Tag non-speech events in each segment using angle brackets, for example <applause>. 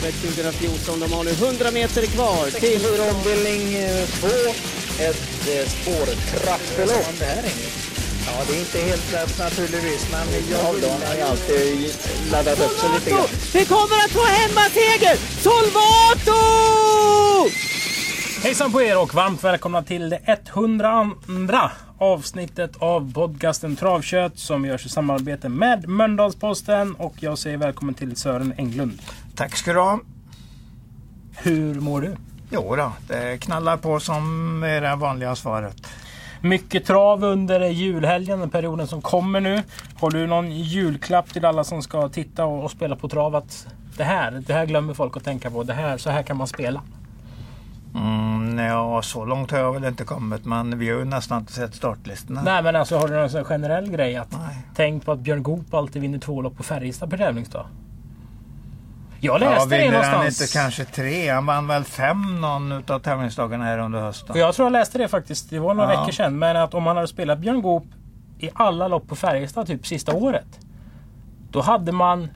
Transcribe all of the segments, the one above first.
travet 2014. De har nu 100 meter kvar till... ombildning 2. Ett eh, spårtrappelopp. Ja, det är inte helt lätt naturligtvis, men jag vill... har ju alltid laddat upp sig lite grann. Vi kommer att få hemmaseger! Solvato! Hejsan på er och varmt välkomna till det 102 avsnittet av podcasten Travkött som görs i samarbete med Mölndalsposten och jag säger välkommen till Sören Englund. Tack ska du ha. Hur mår du? Jo då, det knallar på som är det vanliga svaret. Mycket trav under julhelgen, den perioden som kommer nu. Har du någon julklapp till alla som ska titta och, och spela på trav? Att det här, det här glömmer folk att tänka på. Det här, så här kan man spela. Mm, ja, så långt har jag väl inte kommit men vi har ju nästan inte sett startlistorna. Nej men alltså har du någon generell grej? Att Nej. Tänk på att Björn Goop alltid vinner två lopp på Färjestad per tävlingsdag. Jag Ja, läste det vinner han någonstans. inte kanske tre? Han vann väl fem någon utav tävlingsdagarna här under hösten. För jag tror jag läste det faktiskt. Det var några Ja. veckor sedan. Men att om man hade spelat Björn Goop i alla lopp på Färjestad typ sista året. Då hade man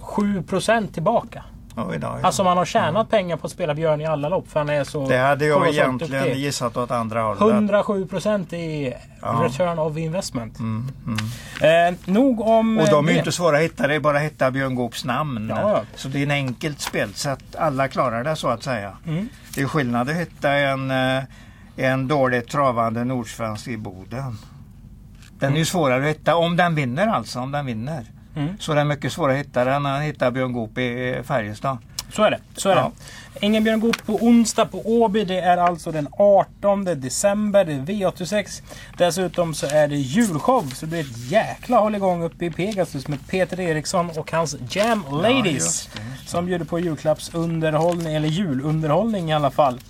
7% tillbaka. Oj då, då. Alltså man har tjänat pengar på att spela Björn i alla lopp. För han är så det hade jag egentligen duktig. gissat åt andra hållet. 107% i Ja. return of investment. Mm, mm. Eh, nog om Och de är det. ju inte svåra att hitta, det är bara att hitta Björn Goops namn. Ja, ja. Så det är en enkelt spelsätt. Alla klarar det så att säga. Mm. Det är skillnad att hitta en, eh, en dåligt travande nordsvensk i Boden. Den är ju svårare att hitta, om den vinner alltså. Om den vinner. Mm. Så det är mycket svårare att hitta den än att hitta Björn Goop i Färjestad. Så är det. Så är Ja. det. Ingen Björn Goop på onsdag på Åby. Det är alltså den 18 december. Det är V86. Dessutom så är det julshow. Så det blir ett jäkla hålligång uppe i Pegasus med Peter Eriksson och hans Jam Ladies. just det, just Som bjuder på julklappsunderhållning, eller julunderhållning i alla fall.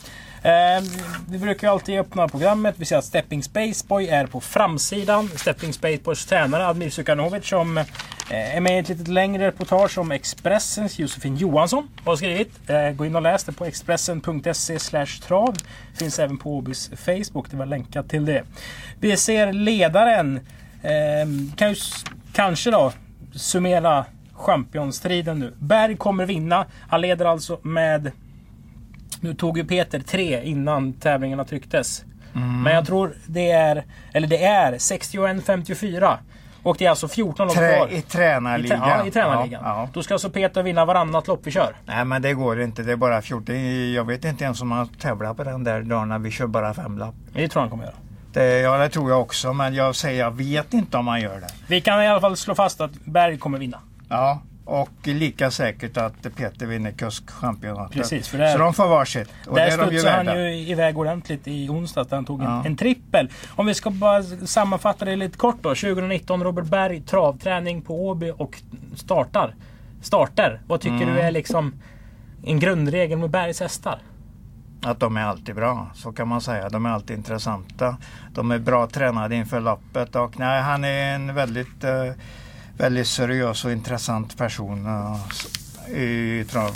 Eh, vi brukar alltid öppna programmet. Vi ser att Stepping Spaceboy är på framsidan. Stepping Spaceboys tränare Admir Sukanovic som är med i ett lite längre reportage om Expressens Josefin Johansson har skrivit. Eh, gå in och läs det på expressen.se trav. Finns även på Åbys Facebook. Det var länkat till det. Vi ser ledaren. Eh, kan ju kanske då summera championstriden nu. Berg kommer vinna. Han leder alltså med nu tog ju Peter tre innan tävlingarna trycktes. Mm. Men jag tror det är, eller det är 61-54. Och det är alltså 14 lopp Trä, kvar. I I, tränarligan. trä- ja, i tränarligan. Ja, ja. Då ska alltså Peter vinna varannat lopp vi kör. Nej men det går inte. Det är bara 14. Jag vet inte ens om man tävlar på den där dagen när vi kör bara fem lapp. Det tror jag han kommer göra. Det, ja det tror jag också men jag säger jag vet inte om man gör det. Vi kan i alla fall slå fast att Berg kommer vinna. Ja, och lika säkert att Peter vinner kuskchampionatet. Precis, för Så de får varsitt. Och Där studsade han ju iväg ordentligt i onsdags där han tog en, Ja. en trippel. Om vi ska bara sammanfatta det lite kort då. 2019 Robert Berg travträning på Åby och startar. Starter. Vad tycker Mm. du är liksom en grundregel med Bergs hästar? Att de är alltid bra, så kan man säga. De är alltid intressanta. De är bra tränade inför loppet och nej, han är en väldigt, eh, väldigt seriös och intressant person eh, i, trav,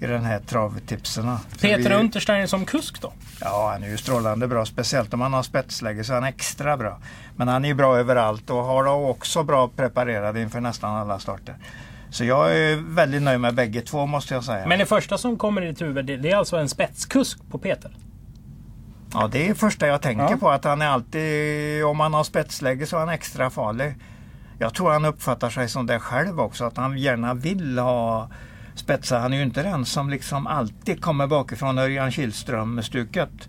i den här travtipserna. Så Peter vi- Untersteiner som kusk då? Ja, han är ju strålande bra. Speciellt om han har spetsläge så är han extra bra. Men han är ju bra överallt och har då också bra preparerad inför nästan alla starter. Så jag är väldigt nöjd med bägge två måste jag säga. Men det första som kommer i ditt huvud det, det är alltså en spetskusk på Peter? Ja, det är det första jag tänker Ja. på. Att han är alltid, om han har spetsläge så är han extra farlig. Jag tror han uppfattar sig som det själv också. Att han gärna vill ha spetsar. Han är ju inte den som liksom alltid kommer bakifrån Örjan Kihlström-stuket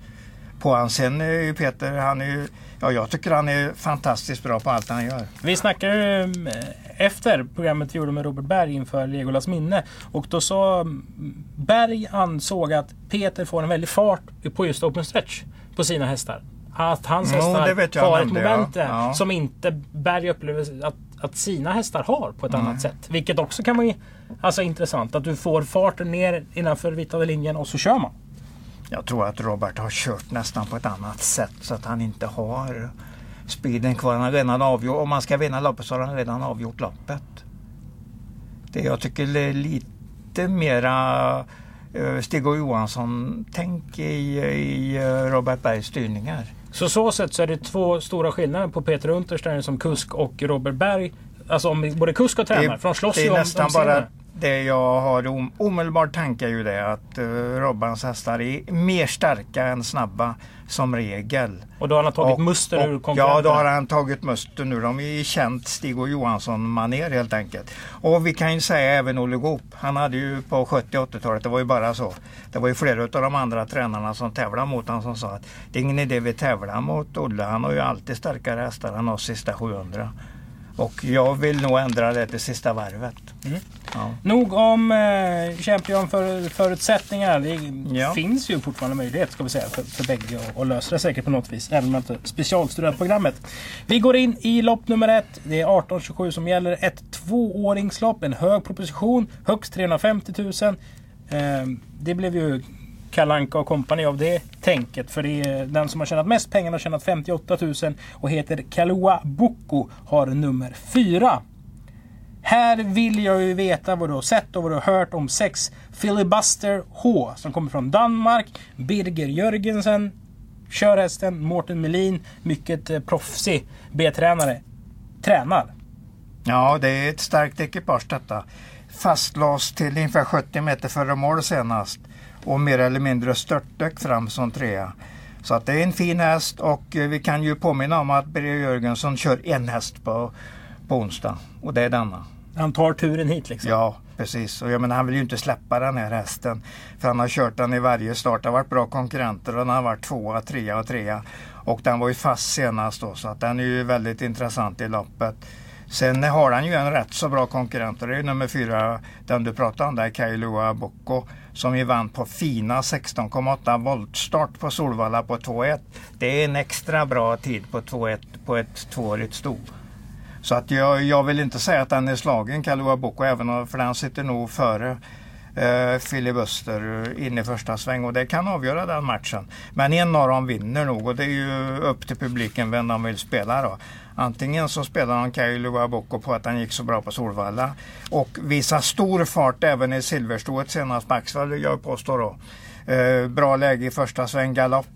på han. Sen är ju Peter, han är ju, ja jag tycker han är fantastiskt bra på allt han gör. Vi snackade ju eh, efter programmet vi gjorde med Robert Berg inför Legolas minne. Och då sa mm, Berg ansåg att Peter får en väldig fart på just open stretch på sina hästar. Att hans det hästar vet jag har ett ja. moment Ja. som inte Berg upplever att, att sina hästar har på ett Mm. annat sätt. Vilket också kan vara alltså, intressant. Att du får farten ner innanför vitade linjen och så kör man. Jag tror att Robert har kört nästan på ett annat sätt så att han inte har speeden kvar. Han redan avgjort, om man ska vinna loppet så har han redan avgjort loppet. Det jag tycker är lite mera eh, Stig och Johansson-tänk i, i eh, Robert Bergs styrningar. Så så sätt så är det två stora skillnader på Peter Untersteiner som kusk och Robert Berg. Alltså om både kusk och tränare. För de slåss det ju är om, nästan om bara. Det jag har om, omedelbart tanke är ju det att uh, Robbans hästar är mer starka än snabba som regel. Och då har han tagit Och- musten ur konkurrenterna? Ja, då har han tagit musten nu. De är i känt Stig och Johansson-manér helt enkelt. Och vi kan ju säga även Olle Goop. Han hade ju på 70 80-talet, det var ju bara så. Det var ju flera av de andra tränarna som tävlade mot honom som sa att det är ingen idé vi tävlar mot Olle. Han har ju alltid starkare hästar än oss sista 700. Och jag vill nog ändra det till sista varvet. Mm. Ja. Nog om eh, Champion för förutsättningar. Det Ja. finns ju fortfarande möjlighet ska vi säga, för, för bägge att- att lösa det säkert på något vis. Även om man inte specialstuderat programmet. Vi går in i lopp nummer ett. Det är 1827 som gäller. Ett tvååringslopp, en hög proposition, högst 350 000. Eh, det blev ju Kalanka och kompani av det tänket. För det är den som har tjänat mest pengar har tjänat 58 000 och heter Kalua Boko har nummer 4. Här vill jag ju veta vad du har sett och vad du har hört om sex Filibuster H som kommer från Danmark. Birger Jörgensen kör hästen. Mårten Melin, mycket eh, proffsig B-tränare, tränar. Ja, det är ett starkt ekipage detta. Fastlåst till ungefär 70 meter före mål senast och mer eller mindre störtdök fram som trea. Så att det är en fin häst och eh, vi kan ju påminna om att Birger Jörgensson kör en häst på, på onsdag och det är denna. Han tar turen hit liksom. Ja, precis. Och jag menar, han vill ju inte släppa den här hästen. För han har kört den i varje start. Det har varit bra konkurrenter och den har varit tvåa, trea och trea. Och den var ju fast senast då så att den är ju väldigt intressant i loppet. Sen har han ju en rätt så bra konkurrent och det är ju nummer fyra, den du pratade om där, Kailua Bocco. Som ju vann på fina 16,8 voltstart på Solvalla på 2.1. Det är en extra bra tid på 2.1 på ett tvåårigt sto. Så att jag, jag vill inte säga att den är slagen, Kalua Boko, även om, för den sitter nog före eh, Filibuster in i första sväng och det kan avgöra den matchen. Men en av dem vinner nog och det är ju upp till publiken vem de vill spela då. Antingen så spelar de Kailua Boko på att han gick så bra på Solvalla och visar stor fart även i silverstoet senast Maxwell, jag påstår då. Eh, bra läge i första sväng, galopp,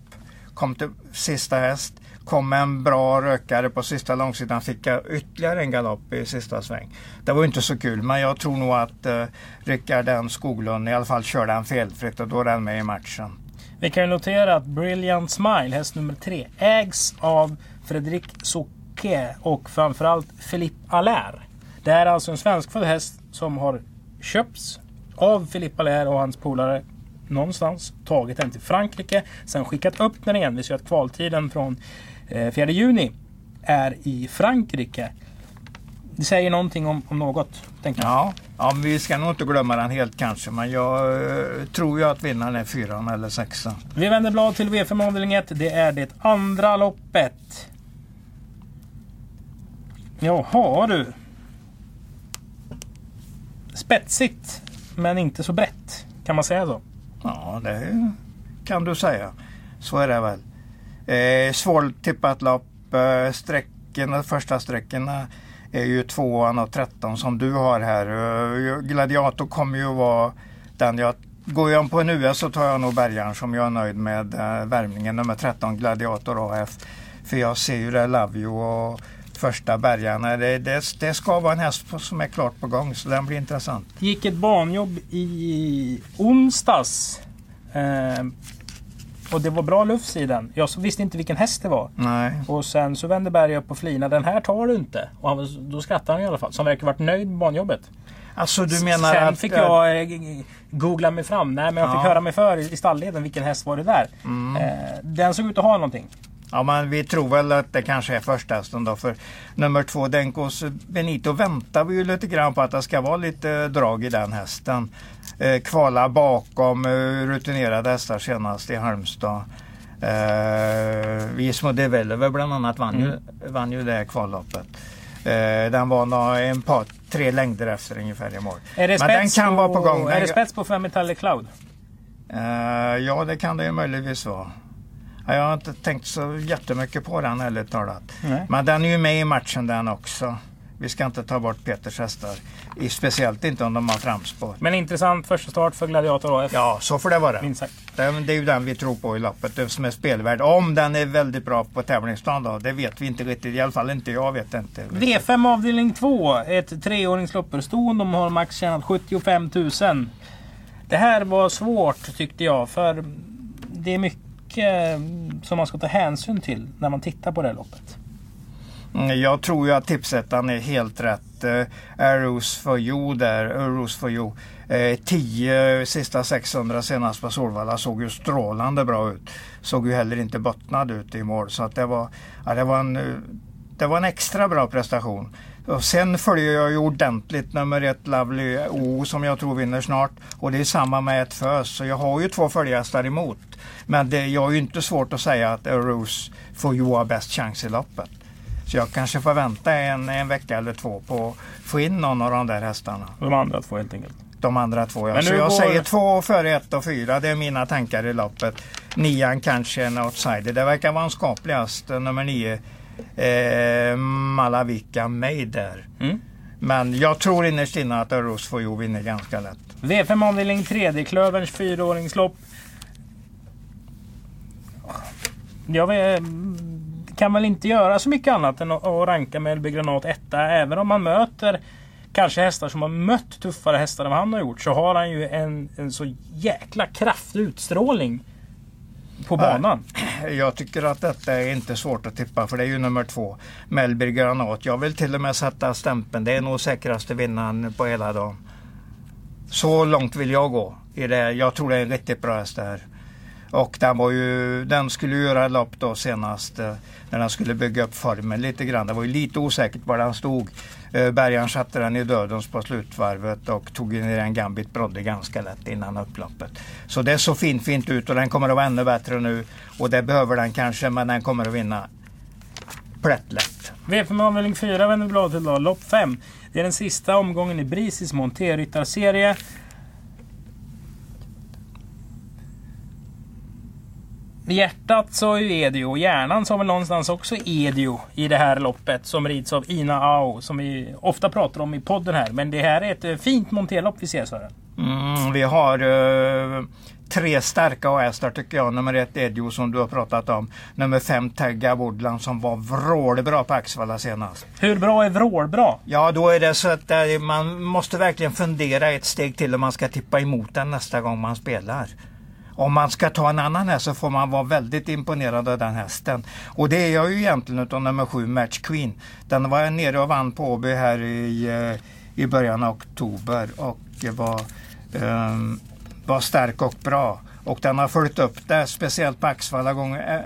kom till sista häst. Kom en bra rökare på sista långsidan, fick jag ytterligare en galopp i sista sväng. Det var inte så kul, men jag tror nog att eh, Rickard N Skoglund i alla fall körde han felfritt och då är den med i matchen. Vi kan ju notera att Brilliant Smile, häst nummer tre, ägs av Fredrik Souquet och framförallt Philippe Allaire. Det är alltså en svenskfödd häst som har köpts av Philippe Allaire och hans polare någonstans. Tagit den till Frankrike, sen skickat upp den igen. Vi ser att kvaltiden från 4 juni är i Frankrike. Det säger någonting om, om något, tänker jag. Ja, ja men vi ska nog inte glömma den helt kanske, men jag eh, tror ju att vinnaren är fyran eller sexan. Vi vänder blad till V5 avdelning 1. Det är det andra loppet. Jaha du. Spetsigt, men inte så brett. Kan man säga så? Ja, det kan du säga. Så är det väl. Eh, svårtippat lopp. Eh, sträckorna, första sträckorna eh, är ju tvåan och 13 som du har här. Eh, Gladiator kommer ju vara den jag... Går jag på en US så tar jag nog Bergaren som jag är nöjd med eh, värmningen nummer 13 Gladiator AF. För jag ser ju det Love You och första Bergarna. Eh, det, det, det ska vara en häst som är klart på gång så den blir intressant. Gick ett banjobb i onsdags. Eh, och det var bra lufs i den. Jag visste inte vilken häst det var. Nej. Och sen så vände Berg upp och flinade. Den här tar du inte. Och han, då skrattade han i alla fall. Så han verkar varit nöjd med banjobbet. Alltså du menar Sen att... fick jag eh, googla mig fram. Nej, men jag fick Ja. höra mig för i stallleden. Vilken häst var det där? Mm. Eh, den såg ut att ha någonting. Ja, men vi tror väl att det kanske är första hästen då. För nummer två, Denkos Benito, väntar vi ju lite grann på att det ska vara lite drag i den hästen. Eh, kvala bakom eh, rutinerade hästar senast i Halmstad. Eh, Vismo Developer bland annat vann, ju, vann ju det kvalloppet. Eh, den var nå- en par, tre längder efter ungefär i mål. Men den kan vara på gång. Är det spets på Fem Metallic Cloud? Eh, ja, det kan det ju möjligtvis vara. Ja, Jag har inte tänkt så jättemycket på den ärligt talat. Nej. Men den är ju med i matchen den också. Vi ska inte ta bort Peters hästar. Speciellt inte om de har framspår. Men intressant första start för Gladiator AF. Ja, så får det vara. Minst sagt. Det, det är ju den vi tror på i loppet, som är spelvärd. Om den är väldigt bra på tävlingsplan då, det vet vi inte riktigt. I alla fall inte jag vet inte. V5 avdelning 2. Ett treåringslopp för ston. De har max tjänat 75 000. Det här var svårt tyckte jag. För det är mycket som man ska ta hänsyn till när man tittar på det här loppet. Mm, jag tror ju att tipsettan är helt rätt. Eh, Arrows for you där, Arrows for you. Eh, 10 eh, sista 600 senast på Solvalla såg ju strålande bra ut. Såg ju heller inte bottnad ut i mål. Så att det, var, ja, det, var en, eh, det var en extra bra prestation. Och sen följer jag ju ordentligt nummer ett Lovely O som jag tror vinner snart. Och det är samma med ett fös. Så jag har ju två följehästar emot. Men det, jag har ju inte svårt att säga att Arrows for you har bäst chans i loppet. Så jag kanske får vänta en, en vecka eller två på att få in någon av de där hästarna. De andra två helt enkelt. De andra två ja. Så jag går- säger två före ett och fyra. Det är mina tankar i loppet. Nian kanske en outsider. Det verkar vara en skaplig häst. Nummer nio. Eh, Malavika May där. Mm. Men jag tror innerst inne att Öros får ju vinner ganska lätt. V5 avdelning 3. Det är Klöverns fyraåringslopp. Jag vet, kan väl inte göra så mycket annat än att ranka Melby Granat etta. Även om man möter kanske hästar som har mött tuffare hästar än vad han har gjort. Så har han ju en, en så jäkla kraftig utstrålning på banan. <clears throat> Jag tycker att detta är inte svårt att tippa för det är ju nummer två. Melby Granat. Jag vill till och med sätta stämpeln. Det är nog säkraste vinnaren på hela dagen. Så långt vill jag gå. I det. Jag tror det är en riktigt bra häst det här. Och den, var ju, den skulle göra lopp då senast eh, när den skulle bygga upp formen lite grann. Det var ju lite osäkert var den stod. Eh, Bergaren satte den i dödens på slutvarvet och tog ner en Gambit Brodde ganska lätt innan upploppet. Så det såg fint fint ut och den kommer att vara ännu bättre nu. Och det behöver den kanske men den kommer att vinna plättlätt. V5 avdelning 4 vänder vi blad till då. Lopp 5. Det är den sista omgången i Brisis monterryttarserie. Hjärtat så är ju Edio. Hjärnan så har väl någonstans också Edio i det här loppet som rids av Ina Ao som vi ofta pratar om i podden här. Men det här är ett eh, fint monterlopp vi ser Sören. Mm, vi har eh, tre starka hästar tycker jag. Nummer ett Edio som du har pratat om. Nummer fem Tagga Woodland som var vrålbra på Axvalla senast. Hur bra är vrålbra? Ja, då är det så att eh, man måste verkligen fundera ett steg till om man ska tippa emot den nästa gång man spelar. Om man ska ta en annan häst så får man vara väldigt imponerad av den hästen. Och det är jag ju egentligen utav nummer sju Match Queen. Den var nere och vann på Åby här i, eh, i början av oktober och var, um, var stark och bra. Och den har följt upp det, speciellt på Axvalla gång, eh,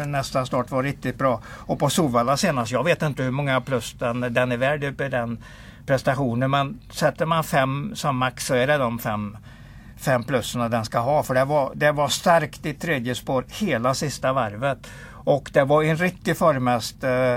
eh, nästa start var riktigt bra. Och på Solvalla senast, jag vet inte hur många plus den, den är värd uppe i den prestationen. Men sätter man fem som max så är det de fem, fem plussen den ska ha. För det var, det var starkt i tredje spår hela sista varvet. Och det var en riktig formhäst, eh,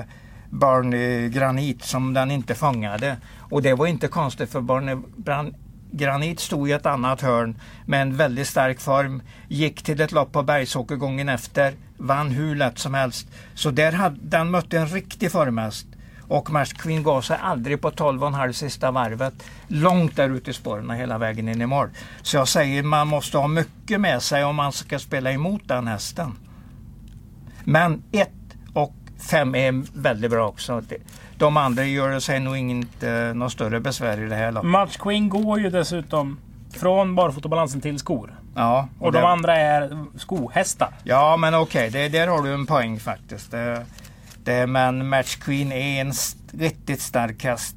Barney Granit, som den inte fångade. Och det var inte konstigt för Barney Bran- Granit stod i ett annat hörn med en väldigt stark form. Gick till ett lopp på Bergsåker gången efter. Vann hur lätt som helst. Så där hade, den mötte en riktig formhäst. Och Match Queen gav sig aldrig på 12,5 sista varvet. Långt där ute i spåren hela vägen in i mål. Så jag säger man måste ha mycket med sig om man ska spela emot den hästen. Men 1 och 5 är väldigt bra också. De andra gör sig nog inte något större besvär i det här loppet. Match Queen går ju dessutom från barfotabalansen till skor. Ja, Och det- de andra är skohästar. Ja, men okej, det, där har du en poäng faktiskt. Det, det, men Match Queen är en riktigt stark häst.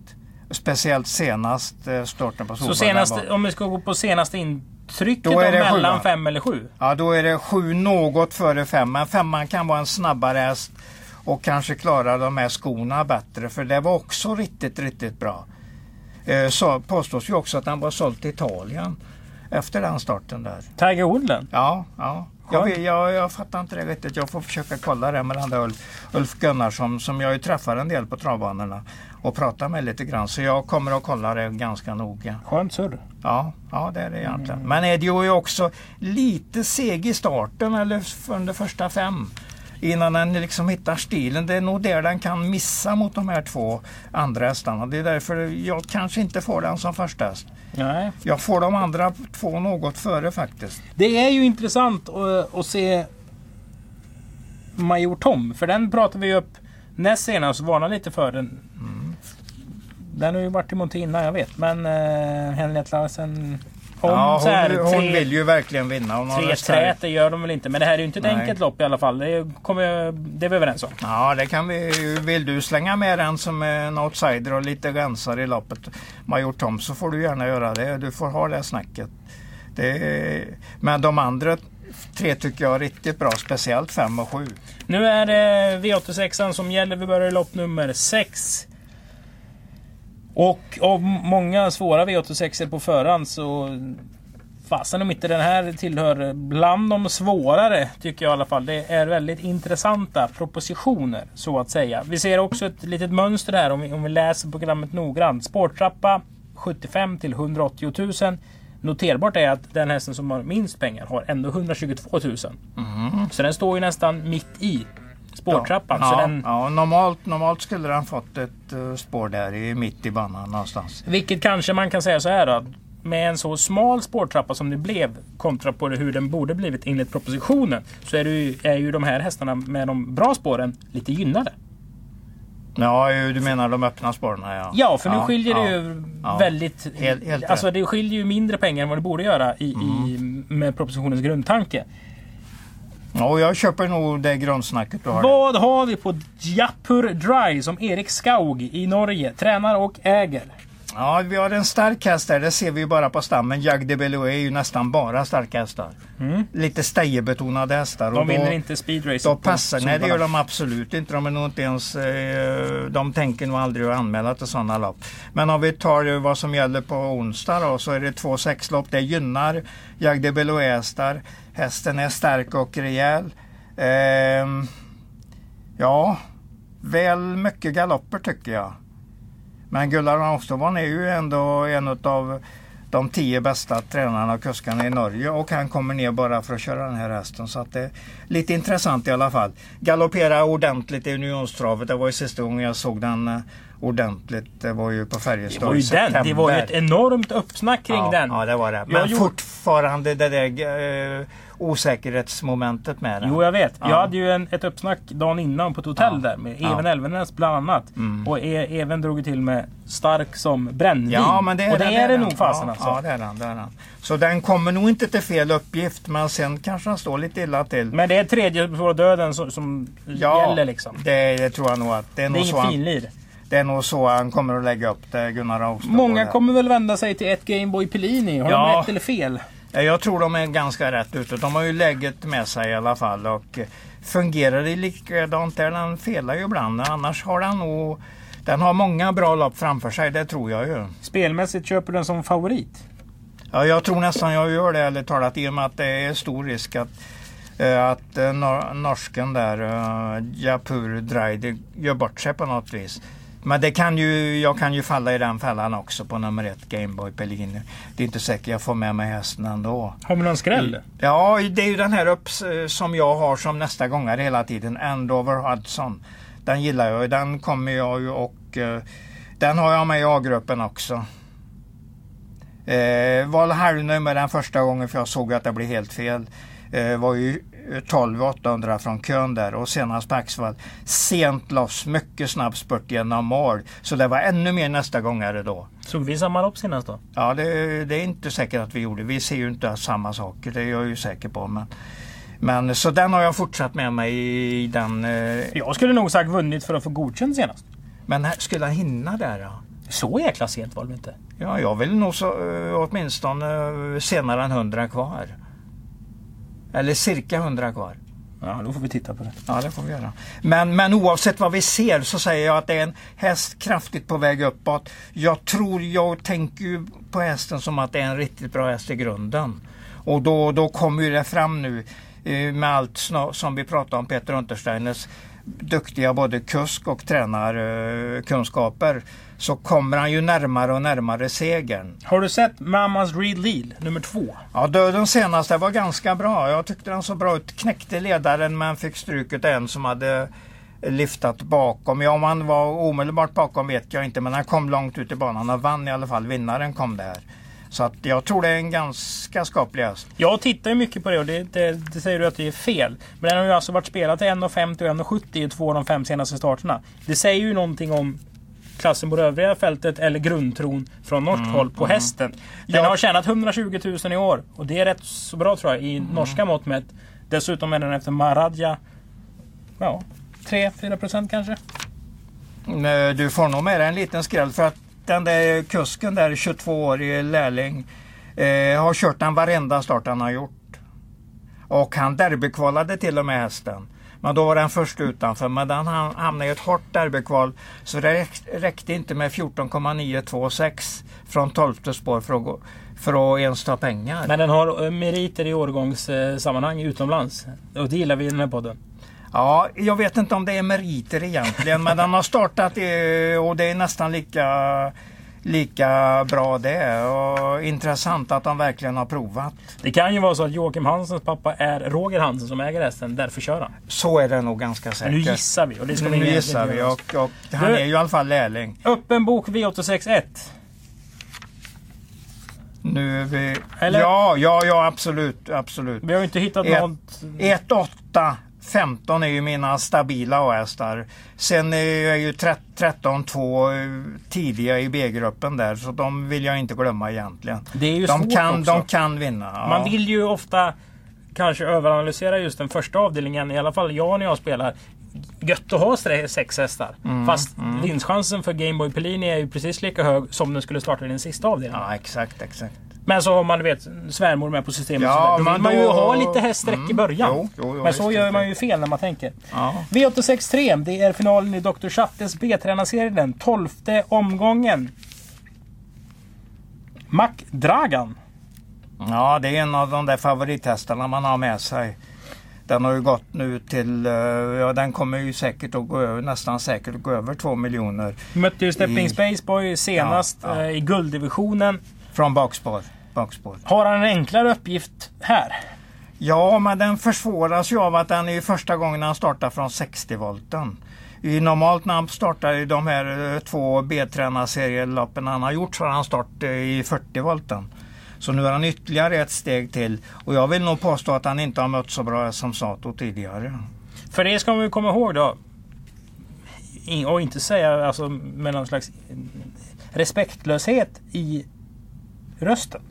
Speciellt senast eh, starten på Så Solvalla senast, var- om vi ska gå på senaste intrycket Då är det mellan sjua. fem eller sju. Ja, då är det sju något före fem. Men femman kan vara en snabbare häst och kanske klara de här skorna bättre. För det var också riktigt, riktigt bra. Eh, så påstås ju också att han var såld till Italien efter den starten där. Tiger Woodland. Ja, ja. Jag, vet, jag, jag fattar inte det riktigt. Jag får försöka kolla det med den Ulf, Ulf Gunnarsson som jag ju träffar en del på travbanorna och pratar med lite grann. Så jag kommer att kolla det ganska noga. Skönt surr. Ja, ja det är det egentligen. Men Edio är ju också lite seg i starten eller under första fem. Innan den liksom hittar stilen. Det är nog där den kan missa mot de här två andra hästarna. Det är därför jag kanske inte får den som första häst. Nej. Jag får de andra två något före faktiskt. Det är ju intressant att, se Major Tom. För den pratade vi upp näst senast och varnade lite för den. Den har ju varit emot innan jag vet. Men uh, Henriette Larsen... Om ja, så här, hon, hon tre- vill ju verkligen vinna. Hon Tre trät, det gör de väl inte. Men det här är ju inte ett Nej. enkelt lopp i alla fall. Det, kommer, det är vi överens om. Ja, det kan vi. Vill du slänga med den som en outsider och lite rensare i loppet, Major Tom, så får du gärna göra det. Du får ha det snacket. Det men de andra tre tycker jag är riktigt bra, speciellt fem och sju. Nu är det V86 som gäller. Vi börjar i lopp nummer 6. Och av många svåra V86 på förhand så... Fasen om inte den här tillhör bland de svårare, tycker jag i alla fall. Det är väldigt intressanta propositioner, så att säga. Vi ser också ett litet mönster här om vi, om vi läser programmet noggrant. Spårtrappa 75 till 180 000. Noterbart är att den hästen som har minst pengar har ändå 122 000. Så den står ju nästan mitt i spårtrappan. Ja, så ja, den, ja, normalt, normalt skulle den fått ett eh, spår där i, mitt i banan någonstans. Vilket kanske man kan säga så här då. att Med en så smal spårtrappa som det blev kontra på det hur den borde blivit enligt propositionen. Så är, det ju, är ju de här hästarna med de bra spåren lite gynnade. Ja, du menar de öppna spåren? Ja, Ja, för nu Ja, skiljer det ja. ju Ja. väldigt... Helt- helt alltså det skiljer ju mindre pengar än vad det borde göra i, i, med propositionens grundtanke. Ja, jag köper nog det grundsnacket du har. Vad har vi på Djapur Dry som Erik Skaug i Norge tränar och äger? Ja, vi har en stark häst där. Det ser vi ju bara på stammen. Jag de Bello är ju nästan bara starka hästar. Lite stejerbetonade hästar. Mm. De vinner inte speedracet Då passar, nej det gör de absolut inte. De är nog inte ens, eh, de tänker nog aldrig att anmäla till sådana lopp. Men om vi tar eh, vad som gäller på onsdag då, så är det två sexlopp. Det gynnar Jag de Bello hästar. Hästen är stark och rejäl. Ehm, ja, väl mycket galopper tycker jag. Men Gullar Austervan är ju ändå en av de tio bästa tränarna och kuskarna i Norge och han kommer ner bara för att köra den här hästen. Så att det är lite intressant i alla fall. Galoppera ordentligt i Unionstravet. Det var ju sista gången jag såg den eh, ordentligt. Det var ju på Det Färjestad var ju i den. Det var ju ett enormt uppsnack kring ja, den. Ja, det var det. Jag Men gjorde- fortfarande det där eh, osäkerhetsmomentet med den. Jo, jag vet. Ja. Jag hade ju en, ett uppsnack dagen innan på ett hotell Ja. där med Ja. Even Elvenäs bland annat. Och e Even drog till med stark som brännvin. Ja, men det är och det den, är det nog fasen ja, alltså. Ja, det är den, det är den. Så den kommer nog inte till fel uppgift, men sen kanske den står lite illa till. Men det är tredje på döden som, som gäller liksom. Det, det tror jag nog att det är, Det är inget finlir. det är nog så han kommer att lägga upp det, Gunnar Austad. Många kommer väl vända sig till ett Gameboy Pellini. Har Ja. de rätt eller fel? Ja, Jag tror de är ganska rätt ute. De har ju läget med sig i alla fall. Och eh, fungerar det likadant där? Den felar ju ibland. Annars har den nog... Den har många bra lopp framför sig, det tror jag ju. Spelmässigt köper du den som favorit? Ja, jag tror nästan jag gör det, eller talat, i och med att det är stor risk att, eh, att eh, nor norsken där, Japur Dreide, gör bort sig på något vis. Men det kan ju, jag kan ju falla i den fällan också på nummer ett, Gameboy Pellini. Det är inte säkert jag får med mig hästen ändå. Har vi någon skräll? Ja, det är ju den här upp eh, som jag har som nästa gångare hela tiden, Andover Hudson. Den gillar jag, den kommer jag ju och eh, den har jag med i A-gruppen också. Eh, var halvnöjd med den första gången för jag såg att det blev helt fel. Eh, var ju 12 800 från kön där och senast Axvall. Sent loss, mycket snabb spurt genom mål. Så det var ännu mer nästa gångare då. Såg vi samma lopp senast då? Ja, det, det är inte säkert att vi gjorde. Vi ser ju inte samma saker, det är jag ju säker på. Men, men så den har jag fortsatt med mig i den. Eh, Jag skulle nog sagt vunnit för att få godkänd senast. men här, skulle han hinna där då? Så jäkla sent var det inte? Ja, jag vill nog så, eh, åtminstone eh, senare än 100 kvar. Eller cirka 100 kvar. Ja, då får vi titta på det. Ja, det får vi göra. Men, men oavsett vad vi ser så säger jag att det är en häst kraftigt på väg uppåt. Jag tror, jag tänker ju på hästen som att det är en riktigt bra häst i grunden. Och då, då kommer ju det fram nu eh, med allt som vi pratade om Peter Untersteiners duktiga både kusk och tränarkunskaper. Så kommer han ju närmare och närmare segern. Har du sett Mamas Real Deal nummer två? Ja, Dödens senaste var ganska bra. Jag tyckte den såg bra ut. Knäckte ledaren men fick stryket en som hade liftat bakom. Ja, om han var omedelbart bakom vet jag inte men han kom långt ut i banan och vann i alla fall. Vinnaren kom där. Så att jag tror det är en ganska skaplig häst. Jag tittar ju mycket på det och det, det, det, säger du att det är fel. Men den har ju alltså varit spelad till 1,50 och 1,70 i två av de fem senaste starterna. Det säger ju någonting om klassen på det övriga fältet eller grundtron från norskt mm, håll på mm. hästen. Den ja. har tjänat 120 000 i år och det är rätt så bra tror jag i mm. norska mått mätt. Dessutom är den efter Maradja ja, 3-4 procent kanske. Du får nog med dig en liten skräll för att den där kusken där, 22-årig lärling, eh, har kört den varenda start han har gjort. Och han derbykvalade till och med hästen. Men då var den först utanför. Men den hamnade i ett hårt derbykval. Så det räckte inte med 14,926 från 12 spår för att, gå, för att ens ta pengar. Men den har eh, meriter i årgångssammanhang utomlands. Och det gillar vi i den här podden. Ja, jag vet inte om det är meriter egentligen, men den har startat och det är nästan lika, lika bra det. Och intressant att de verkligen har provat. Det kan ju vara så att Joakim Hansens pappa är Roger Hansen som äger hästen, därför kör han. Så är det nog ganska säkert. Nu gissar vi. Och det ska nu gissar vi och, och han du, är ju i alla fall lärling. Öppen bok V861. Nu är vi... Eller? Ja, ja, ja absolut, absolut. Vi har ju inte hittat ett, något... 1-8 15 är ju mina stabila hästar. Sen är jag ju 13-2 tidiga i B-gruppen där så de vill jag inte glömma egentligen. Det är ju de, svårt kan, också. de kan vinna. Ja. Man vill ju ofta kanske överanalysera just den första avdelningen. I alla fall jag när jag spelar. Gött att ha sex hästar. Mm, Fast mm. vinstchansen för Gameboy Pellini är ju precis lika hög som den skulle starta i den sista avdelningen. Ja exakt, exakt. Men så har man vet, svärmor med på systemet. Ja, då vill man ju ha lite häststräck mm, i början. Jo, jo, jo, men så gör man ju fel när man tänker. Ja. V863, det är finalen i Dr. Chattes B-tränarserie den 12 omgången. Mac Dragan. Ja, det är en av de där favorithästarna man har med sig. Den har ju gått nu till, eh, ja den kommer ju säkert att gå över, nästan säkert att gå över 2 miljoner. Mötte ju Stepping Spaceboy senast ja, ja. Eh, i gulddivisionen. Från bakspår bakspår. Har han en enklare uppgift här? Ja, men den försvåras ju av att den är första gången han startar från 60 volten. I normalt han startar i de här eh, två B-tränarserieloppen han har gjort så har han start eh, i 40 volten. Så nu har han ytterligare ett steg till. Och jag vill nog påstå att han inte har mött så bra som Sato tidigare. För det ska vi komma ihåg då. Och inte säga alltså, med någon slags respektlöshet i rösten.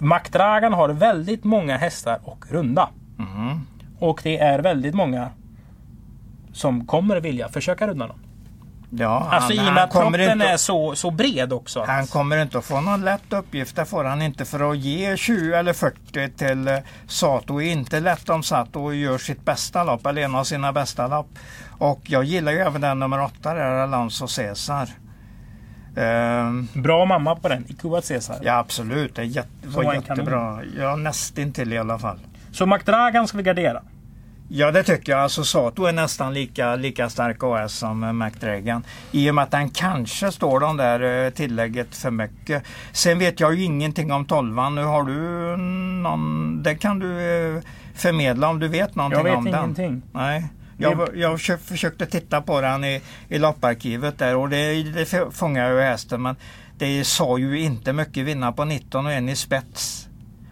McDragan har väldigt många hästar och runda. Mm. Och det är väldigt många som kommer vilja försöka runda dem. Ja, alltså han, i och med att kroppen är så, så bred också. Han kommer inte att få någon lätt uppgift. Det får han inte. För att ge 20 eller 40 till uh, Sato är inte lätt om Sato gör sitt bästa lopp. Eller en av sina bästa lopp. Och jag gillar ju även den nummer 8 där, Alonso Cesar. Um, Bra mamma på den, Ikuat Cesar. Ja absolut, det jätte, var jättebra. Ja nästintill i alla fall. Så McDragan ska vi gardera? Ja det tycker jag. Alltså Sato är nästan lika, lika stark OS som McDragan. I och med att den kanske står de där eh, tillägget för mycket. Sen vet jag ju ingenting om tolvan. Nu har du någon... Det kan du eh, förmedla om du vet någonting om den. Jag vet ingenting. Nej. Jag, jag försökte titta på den i, i lopparkivet där och det, det fångade ju hästen men det sa ju inte mycket vinna på 19 och en i spets.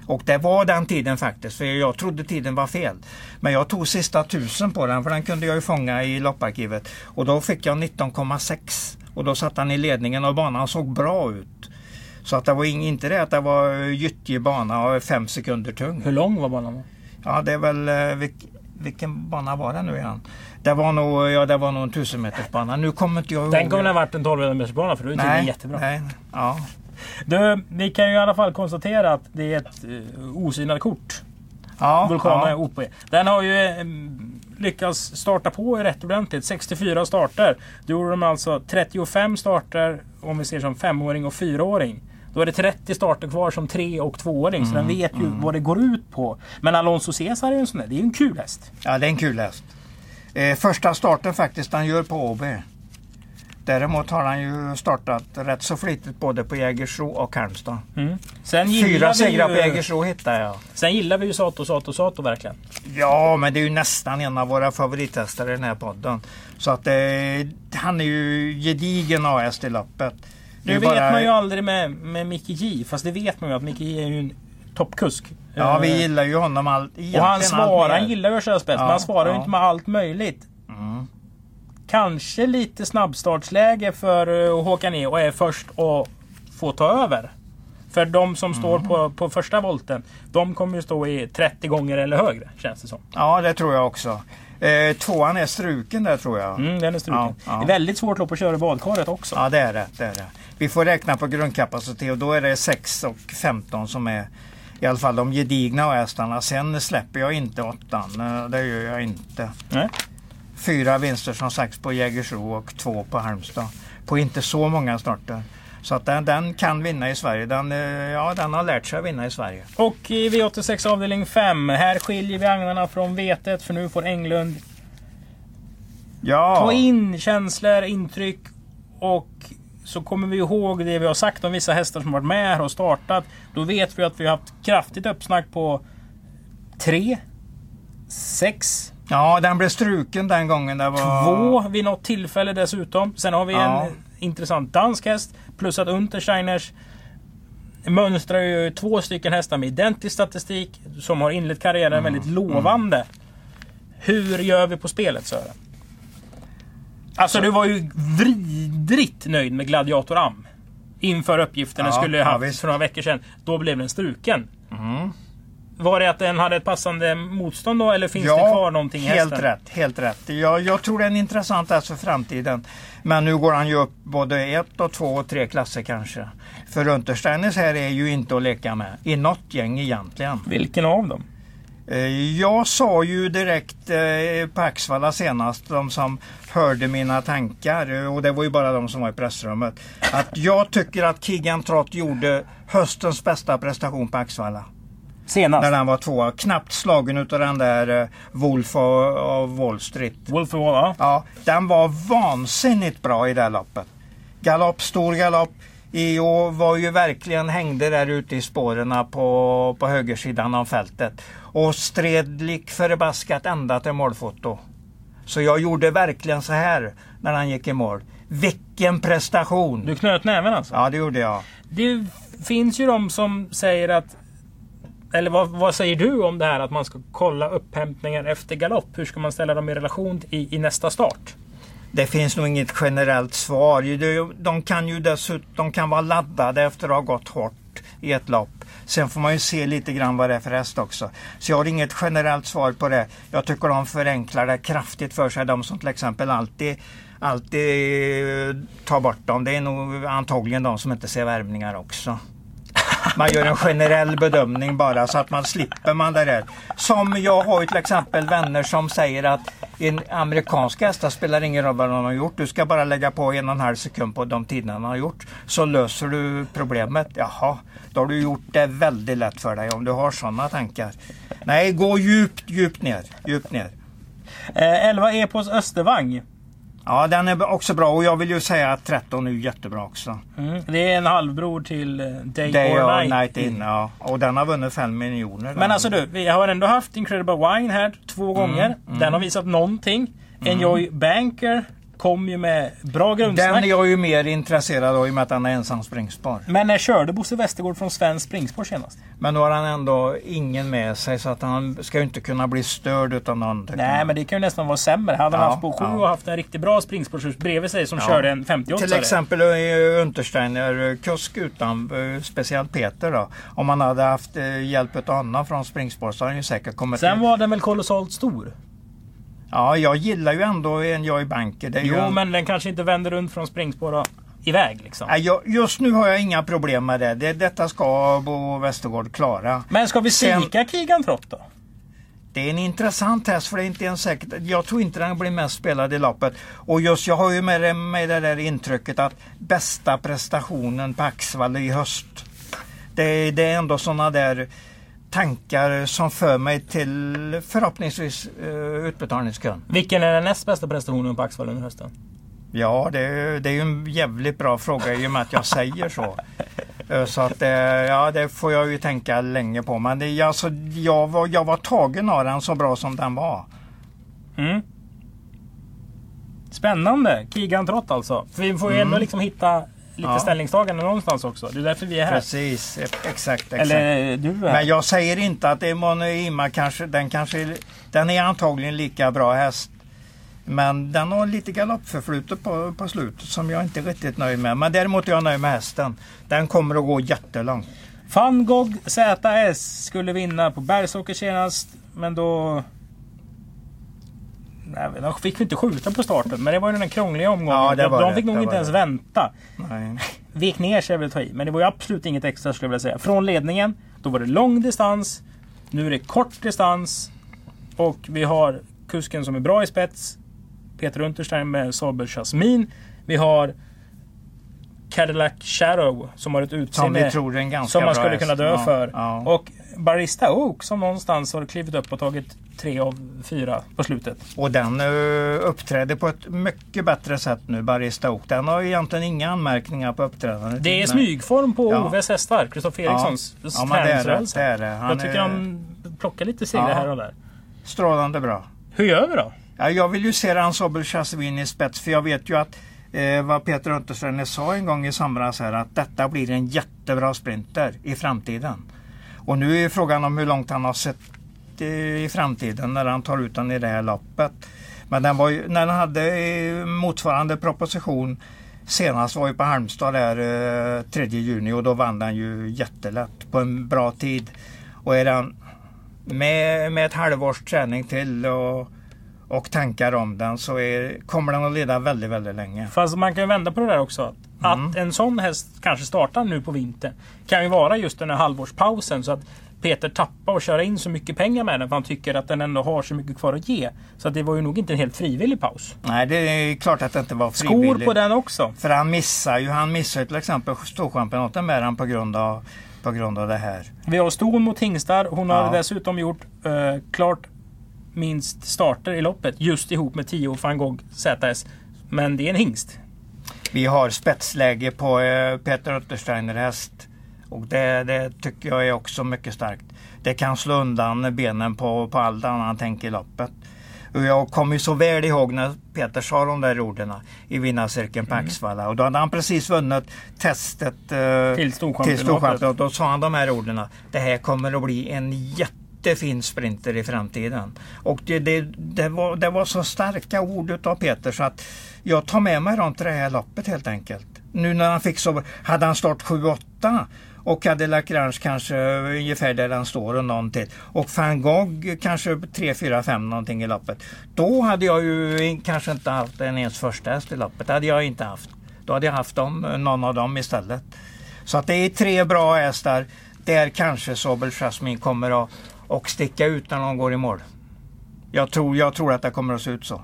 Och det var den tiden faktiskt, för jag trodde tiden var fel. Men jag tog sista tusen på den, för den kunde jag ju fånga i lopparkivet. Och då fick jag 19,6. Och då satt han i ledningen och banan såg bra ut. Så att det var inte det att det var gyttjig bana och fem sekunder tung. Hur lång var banan? Ja, det är väl eh, vilken bana var det nu igen? Det var nog, ja, det var nog en 1000 meters bana. Nu kommer inte jag ihåg. Den kommer ha varit en 1200 meters bana för du är inte jättebra. Nej, ja. Du, vi kan ju i alla fall konstatera att det är ett uh, osynat kort. Ja, Vulcana ja. OP. Den har ju eh, lyckats starta på rätt ordentligt. 64 starter. Då gjorde de alltså 35 starter om vi ser som femåring och fyraåring. Då är det 30 starter kvar som tre och tvååring. Mm, så den mm, vet ju mm. vad det går ut på. Men Alonso Cesar är ju en sån där. Det är ju en kul häst. Ja, det är en kul häst. Eh, första starten faktiskt han gör på Åby. Däremot har han ju startat rätt så flitigt både på Jägersro och Halmstad. Mm. Sen Fyra segrar på Jägersro hittade jag. Sen gillar vi ju Sato, Sato, Sato verkligen. Ja, men det är ju nästan en av våra favorithästar i den här podden. Så att eh, han är ju gedigen AS i loppet. Det vet bara- man ju aldrig med, med Mickey J. Fast det vet man ju att Mickey J är ju en toppkusk. Ja, vi Eh, gillar ju honom allt. Och han svarar, han gillar ju att köra spets, men Ja, han svarar ju ja. inte med allt möjligt. Mm. Kanske lite snabbstartsläge för eh, att åka ner och är först och få ta över. För de som står Mm. på, på första volten, de kommer ju stå i 30 gånger eller högre, känns det som. Ja, det tror jag också. Eh, tvåan är struken där tror jag. Mm, den är struken. Ja, ja. Det är väldigt svårt lopp att köra i badkaret också. Ja, det är det, det är det. Vi får räkna på grundkapacitet och då är det 6 och 15 som är i alla fall de gedigna hästarna. Sen släpper jag inte åttan. eh, Det gör jag inte. Nej. Fyra vinster som sagt på Jägersro och två på Halmstad. På inte så många starter. Så att den, den kan vinna i Sverige. Den, eh, ja, den har lärt sig att vinna i Sverige. Och i V86 avdelning 5, här skiljer vi agnarna från vetet för nu får Englund Ja, ta in känslor, intryck och så kommer vi ihåg det vi har sagt om vissa hästar som varit med här och startat. Då vet vi att vi har haft kraftigt uppsnack på 3, 6, ja, den blev struken den gången. Det var... 2 vid något tillfälle dessutom. Sen har vi Ja. en intressant dansk häst plus att Untersteiners mönstrar ju två stycken hästar med identisk statistik som har inlett karriären Mm. väldigt lovande. Hur gör vi på spelet Sören? Alltså du var ju vidrigt nöjd med Gladiator Am. Inför uppgiften Ja, skulle ja, haft visst. för några veckor sedan. Då blev den struken. Mm. Var det att den hade ett passande motstånd då eller finns det kvar någonting i helt hästen? rätt. Helt rätt. Jag, jag tror det är en intressant häst för framtiden. Men nu går han ju upp både ett och två och tre klasser kanske. För Untersteiners här är ju inte att leka med. I något gäng egentligen. Vilken av dem? Eh, Jag sa ju direkt eh, på Axvalla senast, de som hörde mina tankar, eh, och det var ju bara de som var i pressrummet, att jag tycker att Kigan Trott gjorde höstens bästa prestation på Axvalla. Senast? När han var tvåa. Knappt slagen utav den där eh, Wolf av, av Wall Street. Wolf of Wall, ja. Ja, den var vansinnigt bra i det här loppet. Galopp, stor galopp. EO var ju verkligen hängde där ute i spåren på, på högersidan av fältet. Och stred lik förbaskat ända till målfoto. Så jag gjorde verkligen så här när han gick i mål. Vilken prestation! Du knöt näven alltså? Ja, det gjorde jag. Det finns ju de som säger att... Eller vad, vad säger du om det här att man ska kolla upphämtningar efter galopp? Hur ska man ställa dem i relation i, i nästa start? Det finns nog inget generellt svar. De- kan ju dessutom de kan vara laddade efter att ha gått hårt i ett lopp. Sen får man ju se lite grann vad det är för häst också. Så jag har inget generellt svar på det. Jag tycker de förenklar det kraftigt för sig. De som till exempel alltid, alltid tar bort dem. Det är nog antagligen de som inte ser värmningar också. Man gör en generell bedömning bara så att man slipper man det där. Som jag har ju till exempel vänner som säger att en amerikansk hästar spelar ingen roll vad de har gjort. Du ska bara lägga på en och en halv sekund på de tiderna de har gjort. Så löser du problemet. Jaha, då har du gjort det väldigt lätt för dig om du har sådana tankar. Nej, gå djupt, djupt ner. Djupt ner. Eh, 11 Epos Östervang. Ja, den är också bra och jag vill ju säga att 13 är jättebra också. Mm. Det är en halvbror till eh, Day, Day or Night. Night In. Ja. Och den har vunnit 5 miljoner. Men alltså du, vi har ändå haft Incredible Wine här två gånger. Den har visat någonting. Enjoy Banker kom ju med bra grundsnack. Den är jag ju mer intresserad av i och med att han är ensam springspår. Men när körde Bosse Westergård från Svensk Springspår senast? Men då har han ändå ingen med sig så att han ska ju inte kunna bli störd utan någon. Nej, men det kan ju nästan vara sämre. Hade han Ja, haft på sju ja. och haft en riktigt bra springspårshus bredvid sig som Ja. körde en 58 Till exempel eh, Untersteiner, kusk utan, eh, speciellt Peter då. Om han hade haft eh, hjälp av Anna från springspår så hade han ju säkert kommit Sen in. var den väl kolossalt stor? Ja, jag gillar ju ändå en Joy Banker. Det Jo, en... men den kanske inte vänder runt från springspår och iväg liksom. Nej, jag, just nu har jag inga problem med det. det detta ska Bo Westergård klara. Men ska vi Sen- spika Kigan Trott då? Det är en intressant häst för det är inte ens säkert. Jag tror inte den blir mest spelad i loppet. Och just jag har ju med det, med det där intrycket att bästa prestationen på Axvall i höst. Det, det är ändå sådana där tankar som för mig till förhoppningsvis uh, utbetalningskön. Vilken är den näst bästa prestationen på Axvall under hösten? Ja, det är, det är ju en jävligt bra fråga i och med att jag säger så. Eh, Så att eh, ja, det får jag ju tänka länge på. Men det, alltså, jag, var, jag var tagen av den så bra som den var. Mm. Spännande! Kigan Trott alltså. För vi får ju Mm. ändå liksom hitta lite Ja. ställningstagande någonstans också. Det är därför vi är här. Precis, exakt. exakt. Eller du är här. Men jag säger inte att Emanuima kanske, den kanske, den är antagligen lika bra häst. Men den har lite galoppförflutet på, på slutet som jag inte är riktigt nöjd med. Men däremot är jag nöjd med hästen. Den kommer att gå jättelångt. Van Gogh ZS skulle vinna på Bergsåker senast. Men då... De fick vi inte skjuta på starten. Men det var ju den krångliga omgången. Ja, de det, fick nog det inte var ens det. vänta. Nej. <laughs> Vek ner sig väl ta i. Men det var ju absolut inget extra skulle jag vilja säga. Från ledningen. Då var det lång distans. Nu är det kort distans. Och vi har kusken som är bra i spets. Peter Unterstein med Saber Jasmin. Vi har Cadillac Shadow som har ett Som utseende ganska som man skulle kunna dö Ja, för. Ja. Och Barista Oak som någonstans har klivit upp och tagit tre av fyra på slutet. Och den uh, uppträder på ett mycket bättre sätt nu, Barista Oak. Den har egentligen inga anmärkningar på uppträdandet. Det är Men- smygform på Ja. Oves hästar. Kristoffer Erikssons Ja, men det är det. träningsrörelse. det, är det. Han Jag tycker är han plockar lite segrar Ja. här och där. strålande bra. Hur gör vi då? Ja, jag vill ju se Ransobel Chasvin i spets för jag vet ju att eh, vad Peter Untersteiner sa en gång i somras här att detta blir en jättebra sprinter i framtiden. Och nu är frågan om hur långt han har sett eh, i framtiden när han tar ut den i det här loppet. Men den var ju, när han hade eh, motsvarande proposition senast var ju på Halmstad där eh, 3 juni och då vann den ju jättelätt på en bra tid. Och är den med, med ett halvårs träning till och, och tankar om den så är, kommer den att leda väldigt, väldigt länge. Fast man kan vända på det där också. Att Mm. en sån häst kanske startar nu på vintern. Kan ju vara just den här halvårspausen. Så att Peter tappar och köra in så mycket pengar med den. För han tycker att den ändå har så mycket kvar att ge. Så att det var ju nog inte en helt frivillig paus. Nej, det är klart att det inte var Skor frivilligt. på den också. För han missar ju, han missar ju till exempel Storchampionaten med den på grund av, på grund av det här. Vi har ston mot hingstar. Hon har Ja. dessutom gjort eh, klart minst starter i loppet. Just ihop med 10 van Gogh ZS. Men det är en hingst. Vi har spetsläge på eh, Peter Untersteiner häst. Och det, det tycker jag är också mycket starkt. Det kan slå undan benen på, på allt annat tänk i loppet. Och jag kommer ju så väl ihåg när Peter sa de där orden i vinnarcirkeln på Axvalla. Och då hade han precis vunnit testet eh, Till Storchampionatet. Storchampionatet. Då sa han de här orden. Det här kommer att bli en jättefin sprinter i framtiden. Och det, det, det, var, det var så starka ord utav Peter så att jag tar med mig dem till det här loppet helt enkelt. Nu när han fick så, hade han start 7-8 och Cadillac Ranch kanske ungefär där den står och någon till. Och van Gogh kanske 3, 4, 5 någonting i loppet. Då hade jag ju kanske inte haft en ens första häst i loppet. Det hade jag inte haft. Då hade jag haft dem, någon av dem istället. Så att det är tre bra hästar. Där kanske Sobel Jasmine kommer att och sticka ut när de går i mål. Jag tror, jag tror att det kommer att se ut så.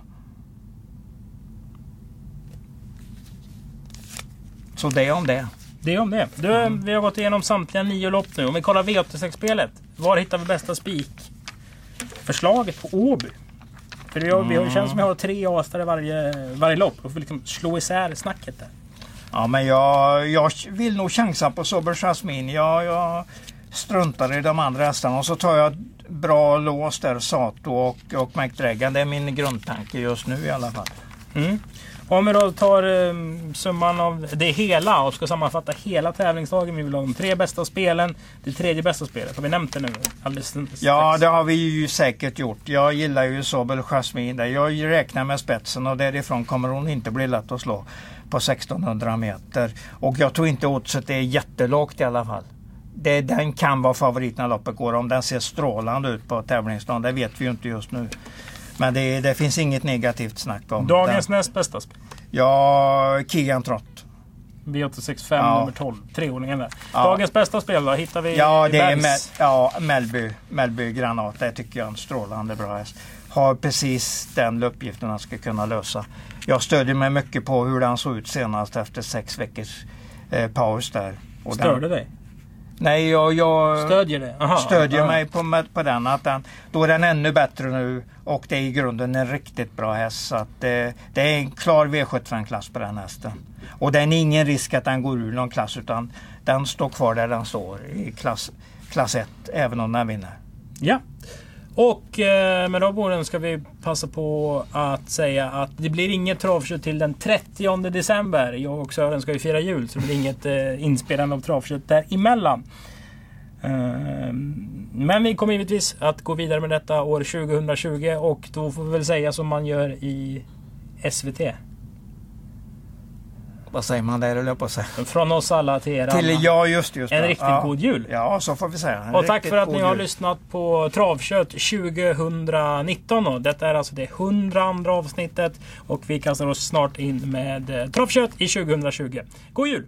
Så det om det. Det är om det. Du, Mm. Vi har gått igenom samtliga nio lopp nu. Om vi kollar V86-spelet. Var hittar vi bästa spik? Förslaget på Åby. För det, vi har, det känns som att vi har tre asar i varje, varje lopp. Och får liksom slå isär snacket där. Ja, men jag, jag vill nog chansa på Sober Jasmin. Jag, jag struntar i de andra hästarna och så tar jag bra lås där, Sato och, och McDragon. Det är min grundtanke just nu i alla fall. Mm. Om vi då tar um, summan av det hela och ska sammanfatta hela tävlingsdagen. Vi vill ha de tre bästa spelen. Det tredje bästa spelet. Har vi nämnt det nu? Alldeles. Ja, det har vi ju säkert gjort. Jag gillar ju Sobel Jasmin. där. Jag räknar med spetsen och därifrån kommer hon inte bli lätt att slå på 1600 meter. Och jag tror inte oddset är jättelågt i alla fall. Det, den kan vara favorit när loppet går. Om den ser strålande ut på tävlingsdagen, det vet vi ju inte just nu. Men det, det finns inget negativt snack om Dagens den. näst bästa spel. Ja, Kian Trott. V865 Ja. nummer 12. Treordningen där. Ja. Dagens bästa spel då? Hittar vi Ja, i det är? Mel, ja, Melby, Melby Granat. Det tycker jag är en strålande bra häst. Har precis den uppgiften han ska kunna lösa. Jag stödjer mig mycket på hur den såg ut senast efter sex veckors eh, paus där. Och Störde den, dig? Nej, jag, jag Stödjer det? Aha, stödjer ja. mig på, på den. Att den. Då är den ännu bättre nu och det är i grunden en riktigt bra häst. Så att, eh, det är en klar V75-klass på den hästen. Och det är ingen risk att den går ur någon klass utan den står kvar där den står i klass, klass 1 även om den vinner. Ja. Och eh, med de orden ska vi passa på att säga att det blir inget travkött till den 30 december. Jag och Sören ska ju fira jul så det blir inget eh, inspelande av travkött däremellan. Eh, men vi kommer givetvis att gå vidare med detta år 2020 och då får vi väl säga som man gör i SVT. Vad säger man där jag på säga. Från oss alla till er alla. Till, ja just just En riktigt ja. god jul. Ja så får vi säga. En Och tack för att ni har jul. lyssnat på Travkött 2019. Då. Detta är alltså det 102 avsnittet och vi kastar oss snart in med eh, Travkött i 2020. God jul!